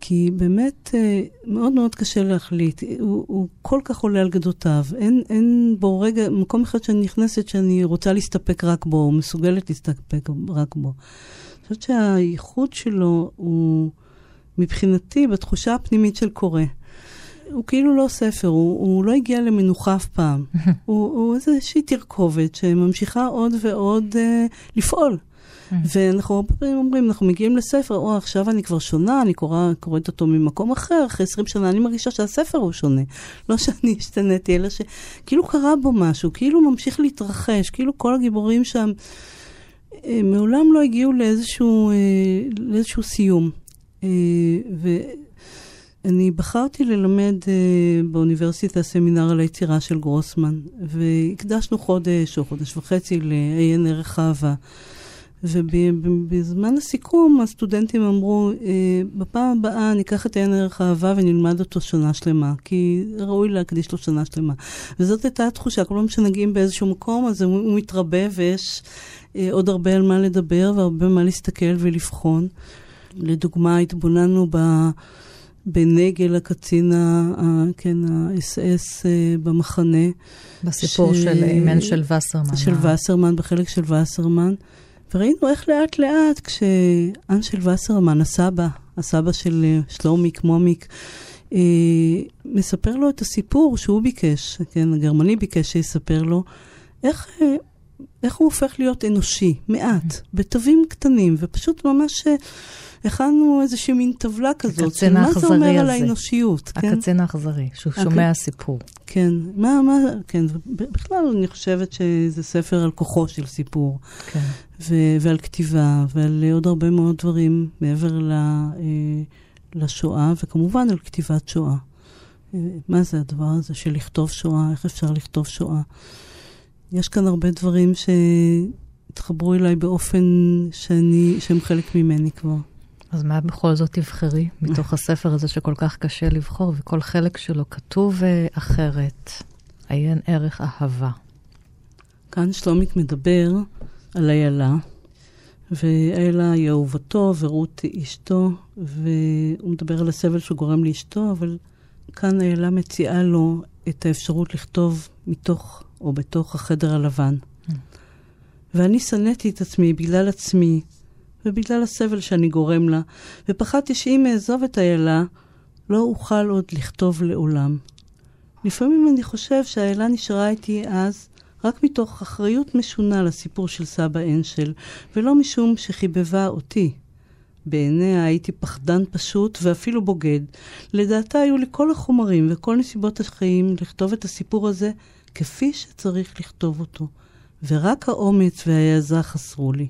כי באמת אה, מאוד מאוד קשה להחליט. הוא, הוא כל כך עולה על גדותיו. אין, אין בו רגע, מקום אחד שאני נכנסת שאני רוצה להסתפק רק בו, או מסוגלת להסתפק רק בו. אני חושבת שהייחוד שלו הוא, מבחינתי, בתחושה הפנימית של קורא. הוא כאילו לא ספר, הוא, הוא לא הגיע למנוחה אף פעם. הוא, הוא איזושהי תרכובת שממשיכה עוד ועוד uh, לפעול. ואנחנו הרבה פעמים אומרים, אנחנו מגיעים לספר, או עכשיו אני כבר שונה, אני קורא, קוראת אותו ממקום אחר, אחרי 20 שנה אני מרגישה שהספר הוא שונה. לא שאני השתניתי, אלא שכאילו קרה בו משהו, כאילו ממשיך להתרחש, כאילו כל הגיבורים שם אה, מעולם לא הגיעו לאיזשהו, אה, לאיזשהו סיום. ו... אני בחרתי ללמד uh, באוניברסיטה סמינר על היצירה של גרוסמן, והקדשנו חודש או חודש וחצי לעיין ערך אהבה. ובזמן הסיכום הסטודנטים אמרו, uh, בפעם הבאה ניקח את עיין ערך אהבה ונלמד אותו שנה שלמה, כי ראוי להקדיש לו שנה שלמה. וזאת הייתה התחושה, כל פעם שנגיעים באיזשהו מקום, אז הוא, מתרבה ויש uh, עוד הרבה על מה לדבר והרבה מה להסתכל ולבחון. לדוגמה, התבוננו ב... בנגל הקצין, ה, כן, האס-אס אה, במחנה. בסיפור ש... של אימן של וסרמן. של אה. וסרמן, בחלק של וסרמן. וראינו איך לאט לאט כשאנשל וסרמן, הסבא, הסבא של אה, שלומיק, מומיק, אה, מספר לו את הסיפור שהוא ביקש, כן, הגרמני ביקש שיספר לו, איך, אה, איך הוא הופך להיות אנושי, מעט, בתווים קטנים, ופשוט ממש... הכנו איזושהי מין טבלה כזאת, של מה זה אומר הזה. על האנושיות, כן? הקצין האכזרי, שהוא הק... שומע סיפור. כן, מה, מה, כן, בכלל אני חושבת שזה ספר על כוחו של סיפור. כן. ו- ועל כתיבה, ועל עוד הרבה מאוד דברים מעבר ל- אה, לשואה, וכמובן על כתיבת שואה. אה, מה זה הדבר הזה של לכתוב שואה? איך אפשר לכתוב שואה? יש כאן הרבה דברים שהתחברו אליי באופן שאני, שהם חלק ממני כבר. אז מה בכל זאת תבחרי מתוך הספר הזה שכל כך קשה לבחור, וכל חלק שלו כתוב אה, אחרת? עיין ערך אהבה. כאן שלומיק מדבר על איילה, ואיילה היא אהובתו ורות היא אשתו, והוא מדבר על הסבל שהוא גורם לאשתו, אבל כאן איילה מציעה לו את האפשרות לכתוב מתוך או בתוך החדר הלבן. Mm. ואני שנאתי את עצמי בגלל עצמי, ובגלל הסבל שאני גורם לה, ופחדתי שאם אעזוב את איילה, לא אוכל עוד לכתוב לעולם. לפעמים אני חושב שהאיילה נשארה איתי אז רק מתוך אחריות משונה לסיפור של סבא אנשל, ולא משום שחיבבה אותי. בעיניה הייתי פחדן פשוט ואפילו בוגד. לדעתה היו לי כל החומרים וכל נסיבות החיים לכתוב את הסיפור הזה כפי שצריך לכתוב אותו, ורק האומץ וההעזה חסרו לי.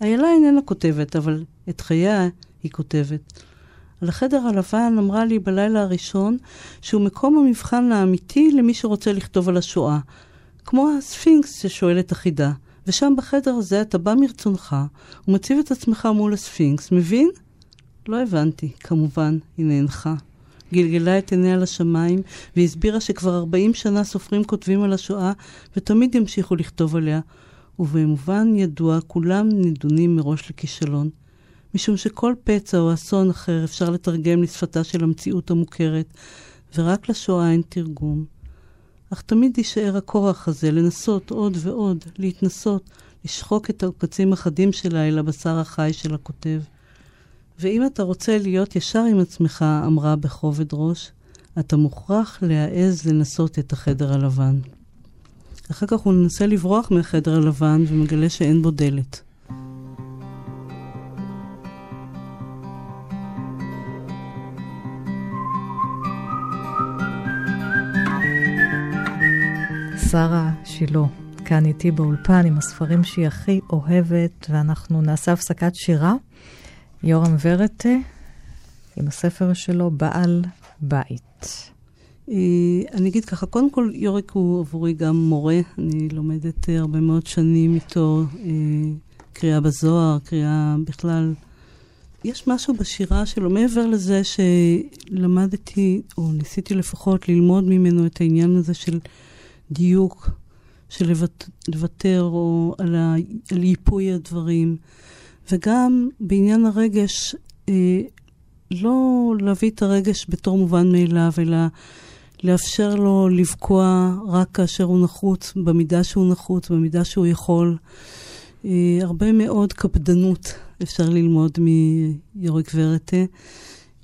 איילה איננה כותבת, אבל את חייה היא כותבת. על החדר הלבן אמרה לי בלילה הראשון שהוא מקום המבחן האמיתי למי שרוצה לכתוב על השואה. כמו הספינקס ששואל את החידה. ושם בחדר הזה אתה בא מרצונך ומציב את עצמך מול הספינקס, מבין? לא הבנתי, כמובן, היא נאנחה. גלגלה את עיניה לשמיים והסבירה שכבר 40 שנה סופרים כותבים על השואה ותמיד ימשיכו לכתוב עליה. ובמובן ידוע, כולם נידונים מראש לכישלון. משום שכל פצע או אסון אחר אפשר לתרגם לשפתה של המציאות המוכרת, ורק לשואה אין תרגום. אך תמיד יישאר הכורח הזה לנסות עוד ועוד, להתנסות, לשחוק את העוקצים החדים שלה אל הבשר החי של הכותב. ואם אתה רוצה להיות ישר עם עצמך, אמרה בכובד ראש, אתה מוכרח להעז לנסות את החדר הלבן. אחר כך הוא מנסה לברוח מהחדר הלבן ומגלה שאין בו דלת. שרה שילה, כאן איתי באולפן עם הספרים שהיא הכי אוהבת, ואנחנו נעשה הפסקת שירה. יורם ורטה, עם הספר שלו, בעל בית. אה, אני אגיד ככה, קודם כל, יורק הוא עבורי גם מורה. אני לומדת אה, הרבה מאוד שנים איתו, אה, קריאה בזוהר, קריאה בכלל. יש משהו בשירה שלו, מעבר לזה שלמדתי, או ניסיתי לפחות ללמוד ממנו את העניין הזה של דיוק, של לוותר או על, ה, על ייפוי הדברים. וגם בעניין הרגש, אה, לא להביא את הרגש בתור מובן מאליו, אלא לאפשר לו לבקוע רק כאשר הוא נחוץ, במידה שהוא נחוץ, במידה שהוא יכול. אה, הרבה מאוד קפדנות אפשר ללמוד מיורק ורטה.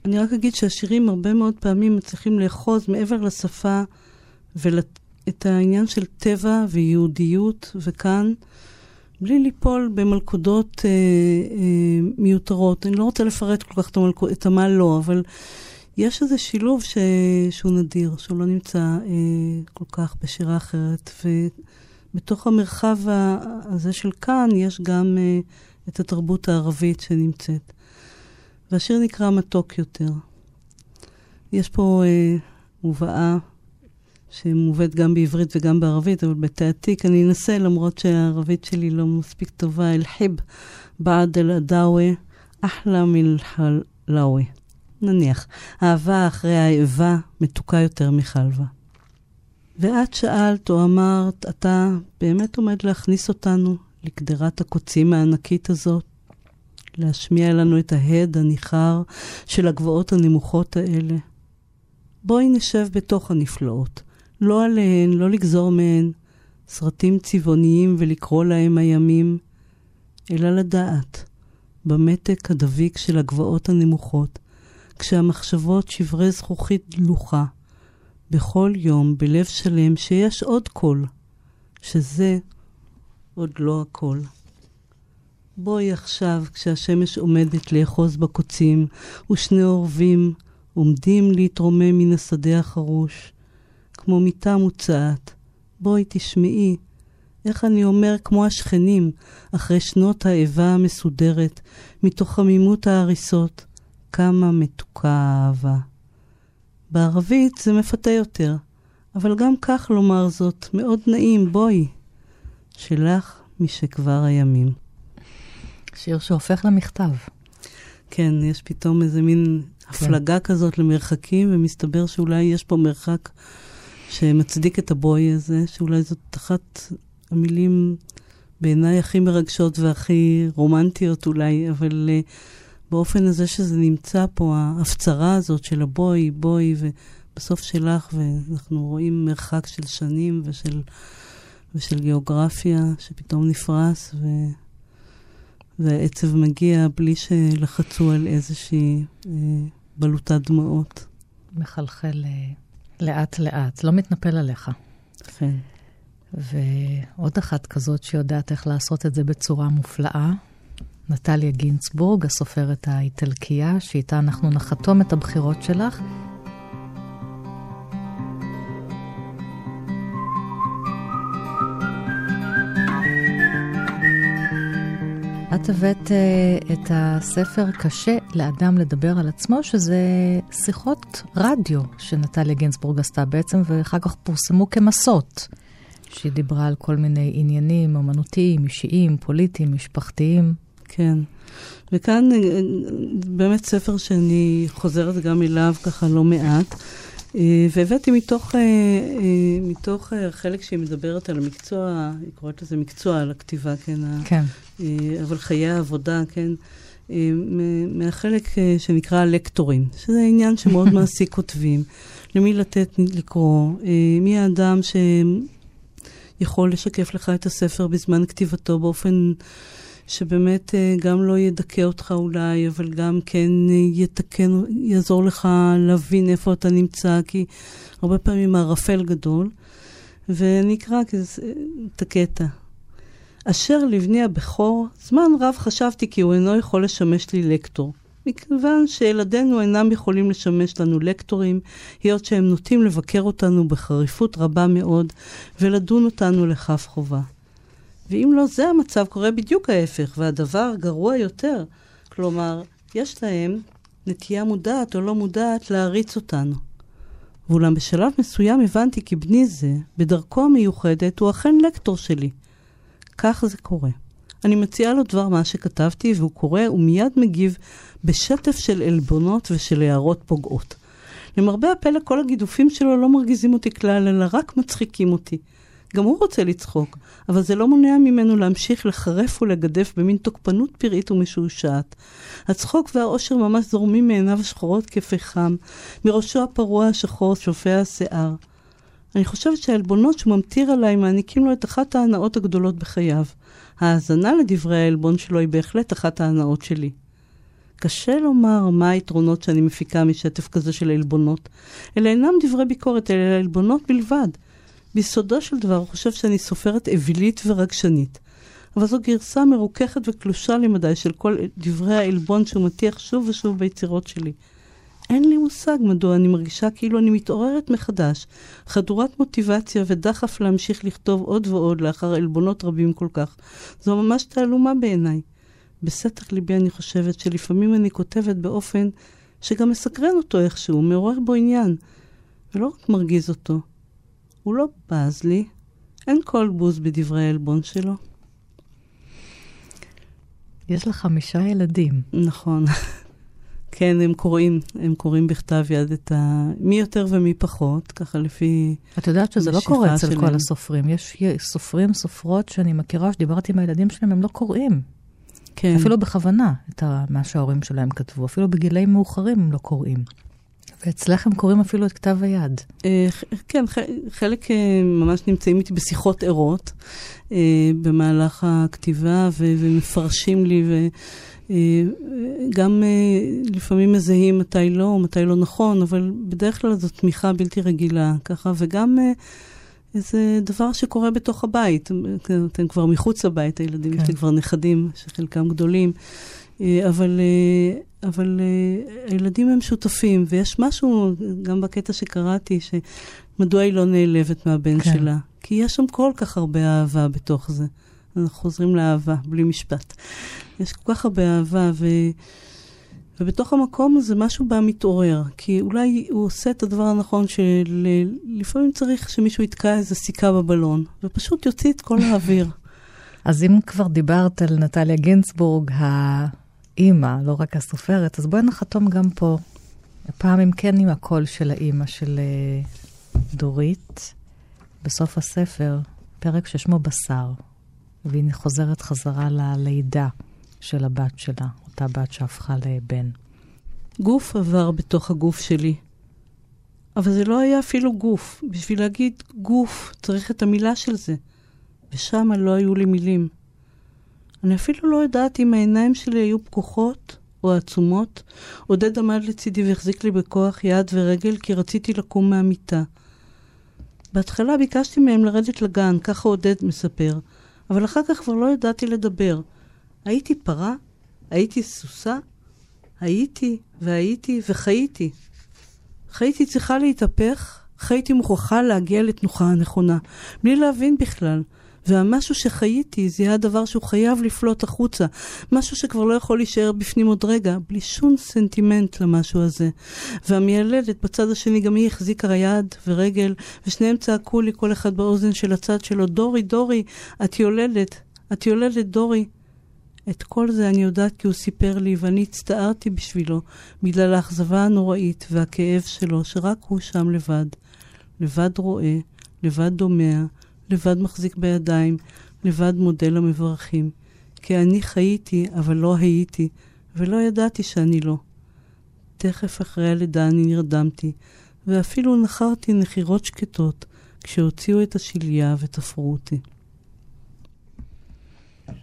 אני רק אגיד שהשירים הרבה מאוד פעמים מצליחים לאחוז מעבר לשפה ואת העניין של טבע ויהודיות, וכאן בלי ליפול במלכודות אה, אה, מיותרות. אני לא רוצה לפרט כל כך את, המלכוד, את המה לא, אבל יש איזה שילוב ש, שהוא נדיר, שהוא לא נמצא אה, כל כך בשירה אחרת. ובתוך המרחב הזה של כאן יש גם אה, את התרבות הערבית שנמצאת. והשיר נקרא מתוק יותר. יש פה אה, מובאה שמובאת גם בעברית וגם בערבית, אבל בתעתיק אני אנסה, למרות שהערבית שלי לא מספיק טובה, אל-חיב בעד אל-אדאווה, אחלה מלחלאווה. נניח, אהבה אחרי האיבה מתוקה יותר מחלבה. ואת שאלת או אמרת, אתה באמת עומד להכניס אותנו לקדרת הקוצים הענקית הזאת? להשמיע לנו את ההד הניחר של הגבעות הנמוכות האלה? בואי נשב בתוך הנפלאות, לא עליהן, לא לגזור מהן סרטים צבעוניים ולקרוא להם הימים, אלא לדעת, במתק הדביק של הגבעות הנמוכות, כשהמחשבות שברי זכוכית דלוחה, בכל יום, בלב שלם, שיש עוד קול, שזה עוד לא הכל. בואי עכשיו, כשהשמש עומדת לאחוז בקוצים, ושני עורבים עומדים להתרומם מן השדה החרוש, כמו מיטה מוצעת. בואי תשמעי איך אני אומר כמו השכנים, אחרי שנות האיבה המסודרת, מתוך חמימות ההריסות, כמה מתוקה האהבה. בערבית זה מפתה יותר, אבל גם כך לומר זאת, מאוד נעים, בואי. שלך משכבר הימים. שיר שהופך למכתב. כן, יש פתאום איזה מין כן. הפלגה כזאת למרחקים, ומסתבר שאולי יש פה מרחק שמצדיק את הבוי הזה, שאולי זאת אחת המילים בעיניי הכי מרגשות והכי רומנטיות אולי, אבל uh, באופן הזה שזה נמצא פה, ההפצרה הזאת של הבוי, בוי, ובסוף שלך, ואנחנו רואים מרחק של שנים ושל, ושל גיאוגרפיה שפתאום נפרס, ו... והעצב מגיע בלי שלחצו על איזושהי אה, בלוטת דמעות. מחלחל אה, לאט-לאט, לא מתנפל עליך. כן. ועוד אחת כזאת שיודעת איך לעשות את זה בצורה מופלאה, נטליה גינצבורג, הסופרת האיטלקייה, שאיתה אנחנו נחתום את הבחירות שלך. את הבאת uh, את הספר קשה לאדם לדבר על עצמו, שזה שיחות רדיו שנטליה גינזבורג עשתה בעצם, ואחר כך פורסמו כמסות. שהיא דיברה על כל מיני עניינים אומנותיים, אישיים, פוליטיים, משפחתיים. כן. וכאן אה, באמת ספר שאני חוזרת גם אליו ככה לא מעט. אה, והבאתי מתוך, אה, מתוך חלק שהיא מדברת על המקצוע, היא קוראת לזה מקצוע, על הכתיבה, כן? כן. אבל חיי העבודה, כן? מהחלק שנקרא לקטורים, שזה עניין שמאוד מעסיק כותבים. למי לתת לקרוא, מי האדם שיכול לשקף לך את הספר בזמן כתיבתו באופן שבאמת אה, גם לא ידכא אותך אולי, אבל גם כן אה, יתקן, יעזור לך להבין איפה אתה נמצא, כי הרבה פעמים הערפל גדול. ואני אקרא את הקטע. אשר לבני הבכור, זמן רב חשבתי כי הוא אינו יכול לשמש לי לקטור. מכיוון שילדינו אינם יכולים לשמש לנו לקטורים, היות שהם נוטים לבקר אותנו בחריפות רבה מאוד ולדון אותנו לכף חובה. ואם לא זה המצב, קורה בדיוק ההפך, והדבר גרוע יותר. כלומר, יש להם נטייה מודעת או לא מודעת להריץ אותנו. ואולם בשלב מסוים הבנתי כי בני זה, בדרכו המיוחדת, הוא אכן לקטור שלי. כך זה קורה. אני מציעה לו דבר מה שכתבתי, והוא קורא ומיד מגיב בשטף של עלבונות ושל הערות פוגעות. למרבה הפלא, כל הגידופים שלו לא מרגיזים אותי כלל, אלא רק מצחיקים אותי. גם הוא רוצה לצחוק, אבל זה לא מונע ממנו להמשיך לחרף ולגדף במין תוקפנות פראית ומשועשעת. הצחוק והאושר ממש זורמים מעיניו השחורות כפחם, מראשו הפרוע השחור שופע השיער. אני חושבת שהעלבונות שהוא ממטיר עליי מעניקים לו את אחת ההנאות הגדולות בחייו. ההאזנה לדברי העלבון שלו היא בהחלט אחת ההנאות שלי. קשה לומר מה היתרונות שאני מפיקה משטף כזה של עלבונות. אלה אינם דברי ביקורת, אלה עלבונות בלבד. ביסודו של דבר הוא חושב שאני סופרת אווילית ורגשנית. אבל זו גרסה מרוככת וקלושה למדי של כל דברי העלבון שהוא מטיח שוב ושוב ביצירות שלי. אין לי מושג מדוע אני מרגישה כאילו אני מתעוררת מחדש, חדורת מוטיבציה ודחף להמשיך לכתוב עוד ועוד לאחר עלבונות רבים כל כך. זו ממש תעלומה בעיניי. בסתר ליבי אני חושבת שלפעמים אני כותבת באופן שגם מסקרן אותו איכשהו, מעורר בו עניין, ולא רק מרגיז אותו. הוא לא בז לי, אין כל בוז בדברי העלבון שלו. יש לך חמישה ילדים. נכון. כן, הם קוראים, הם קוראים בכתב יד את ה... מי יותר ומי פחות, ככה לפי... את יודעת שזה לא קורה אצל שלהם. כל הסופרים. יש סופרים, סופרות שאני מכירה, שדיברתי עם הילדים שלהם, הם לא קוראים. כן. אפילו בכוונה, את מה שההורים שלהם כתבו. אפילו בגילאים מאוחרים הם לא קוראים. ואצלך הם קוראים אפילו את כתב היד. אה, כן, חלק אה, ממש נמצאים איתי בשיחות ערות אה, במהלך הכתיבה ומפרשים לי, וגם לפעמים מזהים מתי לא, מתי לא נכון, אבל בדרך כלל זו תמיכה בלתי רגילה, ככה, וגם... איזה דבר שקורה בתוך הבית. אתם כבר מחוץ לבית, הילדים, כן. יש לי כבר נכדים, שחלקם גדולים. אבל אבל הילדים הם שותפים, ויש משהו, גם בקטע שקראתי, שמדוע היא לא נעלבת מהבן כן. שלה. כי יש שם כל כך הרבה אהבה בתוך זה. אנחנו חוזרים לאהבה, בלי משפט. יש כל כך הרבה אהבה, ו... ובתוך המקום הזה משהו בה מתעורר. כי אולי הוא עושה את הדבר הנכון, שלפעמים צריך שמישהו יתקע איזה סיכה בבלון, ופשוט יוציא את כל האוויר. אז אם כבר דיברת על נטליה גינצבורג, אימא, לא רק הסופרת, אז בואי נחתום גם פה. הפעם אם כן עם הקול של האימא של uh, דורית, בסוף הספר, פרק ששמו בשר, והיא חוזרת חזרה ללידה של הבת שלה, אותה בת שהפכה לבן. גוף עבר בתוך הגוף שלי, אבל זה לא היה אפילו גוף. בשביל להגיד גוף, צריך את המילה של זה. ושם לא היו לי מילים. אני אפילו לא יודעת אם העיניים שלי היו פקוחות או עצומות. עודד עמד לצידי והחזיק לי בכוח יד ורגל כי רציתי לקום מהמיטה. בהתחלה ביקשתי מהם לרדת לגן, ככה עודד מספר, אבל אחר כך כבר לא ידעתי לדבר. הייתי פרה? הייתי סוסה? הייתי והייתי וחייתי. חייתי צריכה להתהפך, חייתי מוכרחה להגיע לתנוחה הנכונה, בלי להבין בכלל. והמשהו שחייתי זה היה הדבר שהוא חייב לפלוט החוצה. משהו שכבר לא יכול להישאר בפנים עוד רגע, בלי שום סנטימנט למשהו הזה. והמיילדת בצד השני, גם היא החזיקה יד ורגל, ושניהם צעקו לי כל אחד באוזן של הצד שלו, דורי, דורי, את יולדת, את יולדת, דורי. את כל זה אני יודעת כי הוא סיפר לי, ואני הצטערתי בשבילו, בגלל האכזבה הנוראית והכאב שלו, שרק הוא שם לבד. לבד רואה, לבד דומע, לבד מחזיק בידיים, לבד מודה למברכים. כי אני חייתי, אבל לא הייתי, ולא ידעתי שאני לא. תכף אחרי הלידה אני נרדמתי, ואפילו נחרתי נחירות שקטות, כשהוציאו את השליה ותפרו אותי.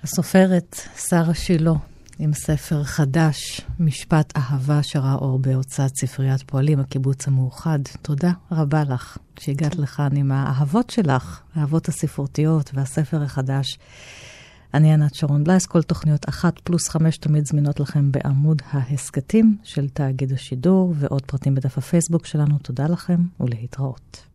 הסופרת שרה שילה, עם ספר חדש, משפט אהבה שראה אור בהוצאת ספריית פועלים, הקיבוץ המאוחד. תודה רבה לך שהגעת לכאן עם האהבות שלך, האהבות הספרותיות והספר החדש. אני ענת שרון בלייס, כל תוכניות אחת פלוס חמש תמיד זמינות לכם בעמוד ההסכתים של תאגיד השידור, ועוד פרטים בדף הפייסבוק שלנו. תודה לכם ולהתראות.